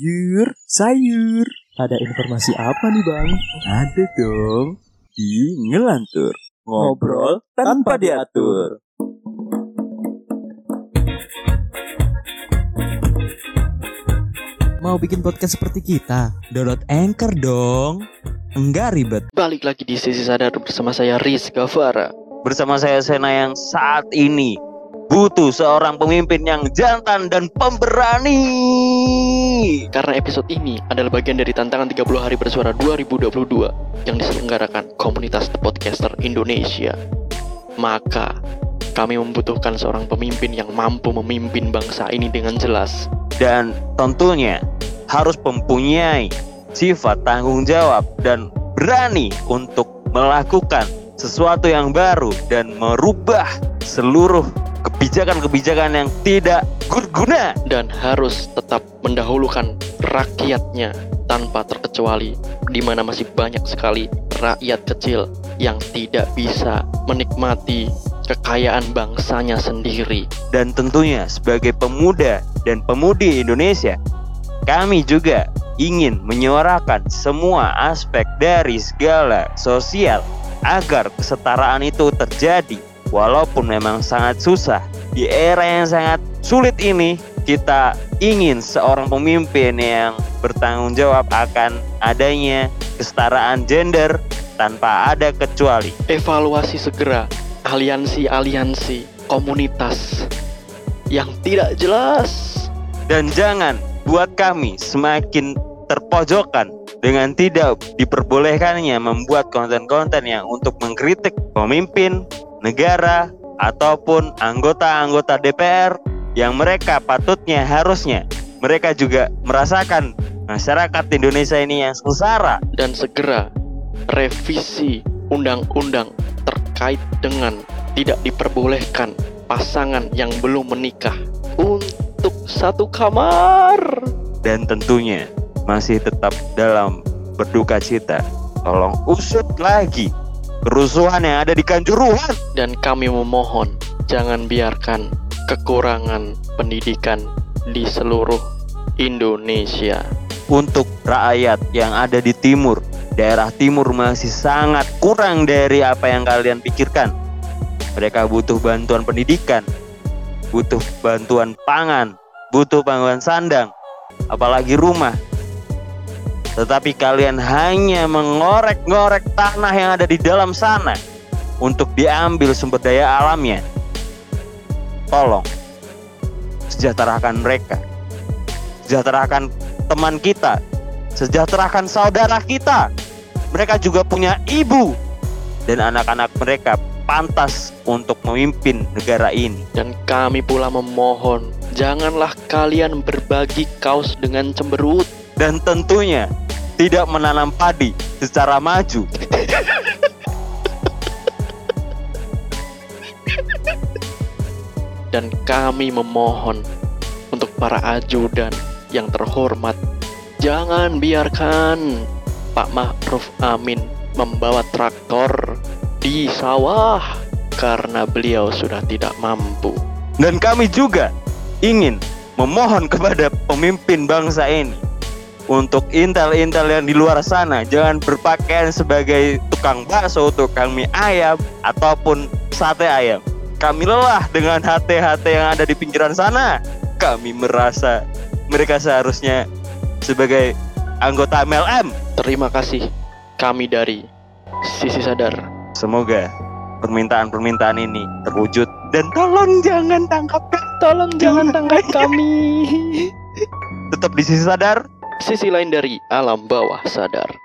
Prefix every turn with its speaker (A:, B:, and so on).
A: Sayur, sayur. Ada informasi apa nih bang? Ada dong. Di Ngelantur. Ngobrol tanpa diatur. Mau bikin podcast seperti kita? Download Anchor dong. Enggak ribet.
B: Balik lagi di sisi sadar bersama saya Riz Gavara.
C: Bersama saya Sena yang saat ini butuh seorang pemimpin yang jantan dan pemberani.
B: Karena episode ini adalah bagian dari tantangan 30 hari bersuara 2022 yang diselenggarakan komunitas The Podcaster Indonesia. Maka kami membutuhkan seorang pemimpin yang mampu memimpin bangsa ini dengan jelas.
C: Dan tentunya harus mempunyai sifat tanggung jawab dan berani untuk melakukan sesuatu yang baru dan merubah seluruh kebijakan-kebijakan yang tidak berguna
B: dan harus tetap mendahulukan rakyatnya tanpa terkecuali di mana masih banyak sekali rakyat kecil yang tidak bisa menikmati kekayaan bangsanya sendiri.
C: dan tentunya sebagai pemuda dan pemudi Indonesia kami juga ingin menyuarakan semua aspek dari segala sosial agar kesetaraan itu terjadi walaupun memang sangat susah di era yang sangat sulit ini kita ingin seorang pemimpin yang bertanggung jawab akan adanya kesetaraan gender tanpa ada kecuali
B: Evaluasi segera aliansi-aliansi komunitas yang tidak jelas.
C: dan jangan buat kami semakin terpojokan dengan tidak diperbolehkannya membuat konten-konten yang untuk mengkritik pemimpin, negara, ataupun anggota-anggota DPR yang mereka patutnya harusnya mereka juga merasakan masyarakat Indonesia ini yang sengsara
B: dan segera revisi undang-undang terkait dengan tidak diperbolehkan pasangan yang belum menikah untuk satu kamar.
C: dan tentunya masih tetap dalam berduka cita. Tolong usut lagi kerusuhan yang ada di Kanjuruhan.
B: Dan kami memohon jangan biarkan kekurangan pendidikan di seluruh Indonesia.
C: untuk rakyat yang ada di timur. Daerah timur masih sangat kurang dari apa yang kalian pikirkan. Mereka butuh bantuan pendidikan, butuh bantuan pangan, butuh bantuan sandang, apalagi rumah. Tetapi kalian hanya mengorek-ngorek tanah yang ada di dalam sana untuk diambil sumber daya alamnya. Tolong sejahterakan mereka. Sejahterakan teman kita, sejahterakan saudara kita. Mereka juga punya ibu dan anak-anak mereka pantas untuk memimpin negara ini.
B: Dan kami pula memohon janganlah kalian berbagi kaos dengan cemberut.
C: Dan tentunya tidak menanam padi secara maju.
B: Dan kami memohon untuk para ajudan yang terhormat jangan biarkan Pak Ma'ruf Amin membawa traktor di sawah karena beliau sudah tidak mampu.
C: Dan kami juga ingin memohon kepada pemimpin bangsa ini untuk intel-intel yang di luar sana jangan berpakaian sebagai tukang bakso, tukang mie ayam ataupun sate ayam. Kami lelah dengan HT-HT yang ada di pinggiran sana. Kami merasa mereka seharusnya sebagai anggota MLM.
B: Terima kasih kami dari Sisi Sadar.
C: Semoga permintaan-permintaan ini terwujud dan tolong jangan tangkap kami.
B: Tolong jangan tangkap kami.
C: Tetap di sisi sadar
B: sisi lain dari alam bawah sadar.